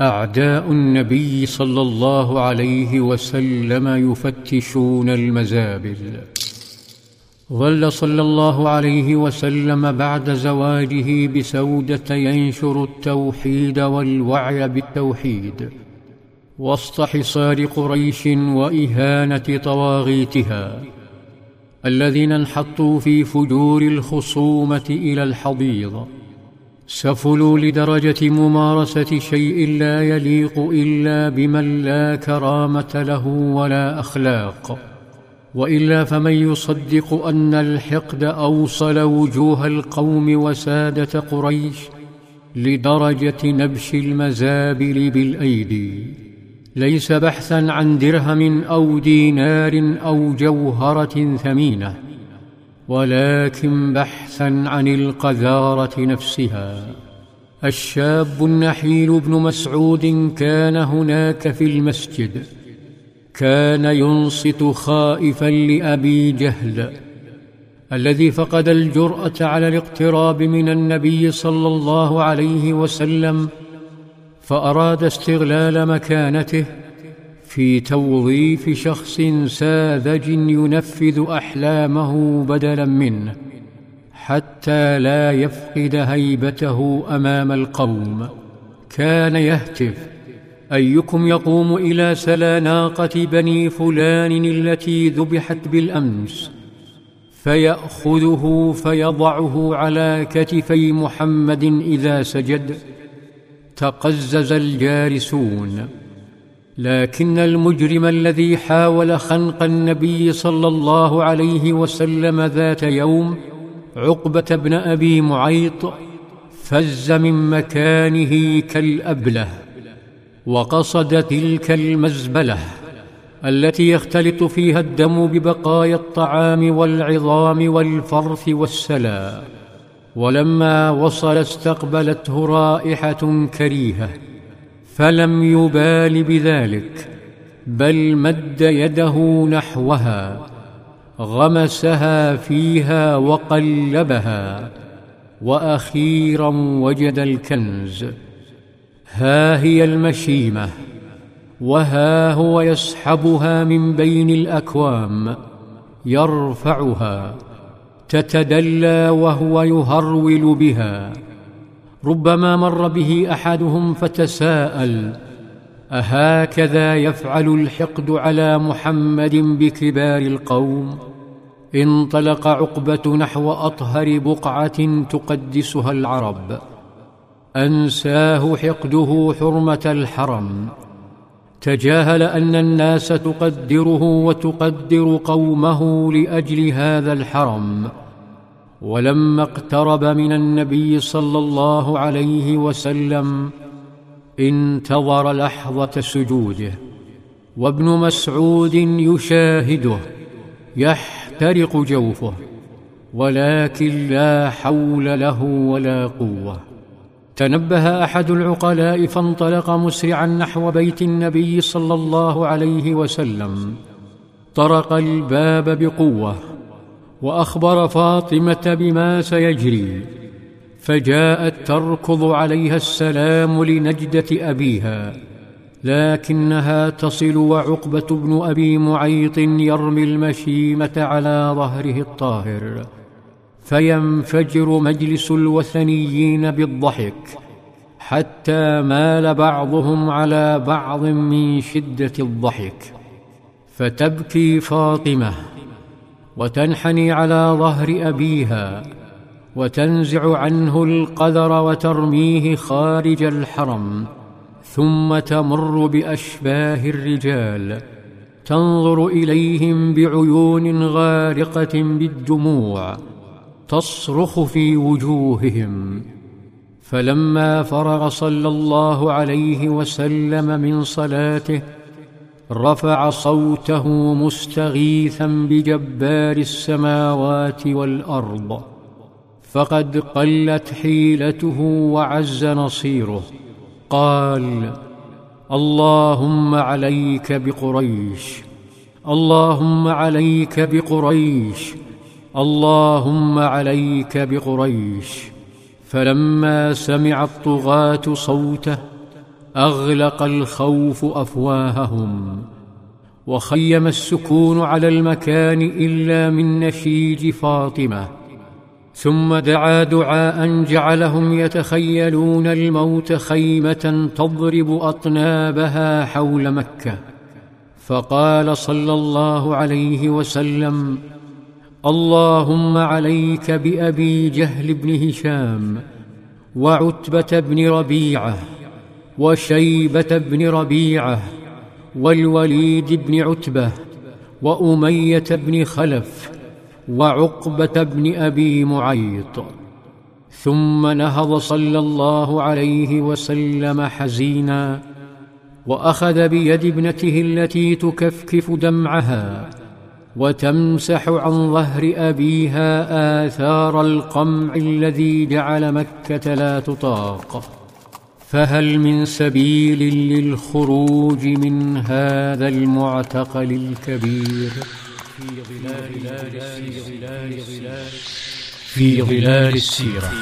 أعداء النبي صلى الله عليه وسلم يفتشون المزابل. ظل صلى الله عليه وسلم بعد زواجه بسودة ينشر التوحيد والوعي بالتوحيد وسط حصار قريش وإهانة طواغيتها الذين انحطوا في فجور الخصومة إلى الحضيض. سفلوا لدرجة ممارسة شيء لا يليق إلا بمن لا كرامة له ولا أخلاق. وإلا فمن يصدق أن الحقد أوصل وجوه القوم وسادة قريش لدرجة نبش المزابل بالأيدي. ليس بحثا عن درهم أو دينار أو جوهرة ثمينة. ولكن بحثا عن القذارة نفسها. الشاب النحيل بن مسعود كان هناك في المسجد. كان ينصت خائفا لأبي جهل الذي فقد الجرأة على الاقتراب من النبي صلى الله عليه وسلم فأراد استغلال مكانته في توظيف شخص ساذج ينفذ أحلامه بدلا منه حتى لا يفقد هيبته أمام القوم. كان يهتف أيكم يقوم إلى سلا ناقة بني فلان التي ذبحت بالأمس؟ فيأخذه فيضعه على كتفي محمد إذا سجد. تقزز الجالسون. لكن المجرم الذي حاول خنق النبي صلى الله عليه وسلم ذات يوم عقبة بن أبي معيط فز من مكانه كالأبلة وقصد تلك المزبلة التي يختلط فيها الدم ببقايا الطعام والعظام والفرث والسلا ولما وصل استقبلته رائحة كريهة فلم يبال بذلك بل مد يده نحوها غمسها فيها وقلبها وأخيرا وجد الكنز. ها هي المشيمة وها هو يسحبها من بين الأكوام يرفعها تتدلى وهو يهرول بها. ربما مر به أحدهم فتساءل أهكذا يفعل الحقد على محمد بكبار القوم؟ انطلق عقبة نحو أطهر بقعة تقدسها العرب. أنساه حقده حرمة الحرم. تجاهل أن الناس تقدره وتقدر قومه لأجل هذا الحرم. ولما اقترب من النبي صلى الله عليه وسلم انتظر لحظة سجوده وابن مسعود يشاهده يحترق جوفه ولكن لا حول له ولا قوة. تنبه أحد العقلاء فانطلق مسرعا نحو بيت النبي صلى الله عليه وسلم طرق الباب بقوة. وأخبر فاطمة بما سيجري فجاءت تركض عليها السلام لنجدة أبيها لكنها تصل وعقبة بن أبي معيط يرمي المشيمة على ظهره الطاهر فينفجر مجلس الوثنيين بالضحك حتى مال بعضهم على بعض من شدة الضحك فتبكي فاطمة. وتنحني على ظهر أبيها وتنزع عنه القدر وترميه خارج الحرم ثم تمر بأشباه الرجال تنظر إليهم بعيون غارقة بالدموع تصرخ في وجوههم. فلما فرغ صلى الله عليه وسلم من صلاته رفع صوته مستغيثا بجبار السماوات والأرض فقد قلت حيلته وعز نصيره قال اللهم عليك بقريش اللهم عليك بقريش اللهم عليك بقريش فلما سمع الطغاه صوته أغلق الخوف أفواههم وخيم السكون على المكان إلا من نشيج فاطمة ثم دعا دعاء جعلهم يتخيلون الموت خيمة تضرب أطنابها حول مكة. فقال صلى الله عليه وسلم اللهم عليك بأبي جهل بن هشام وعتبة بن ربيعة وشيبة بن ربيعة والوليد بن عتبة وأمية بن خلف وعقبة بن أبي معيط. ثم نهض صلى الله عليه وسلم حزينا وأخذ بيد ابنته التي تكفكف دمعها وتمسح عن ظهر أبيها آثار القمع الذي جعل مكة لا تطاق. فهل من سبيل للخروج من هذا المعتقل الكبير؟ في ظلال السيرة. في ظلال السيرة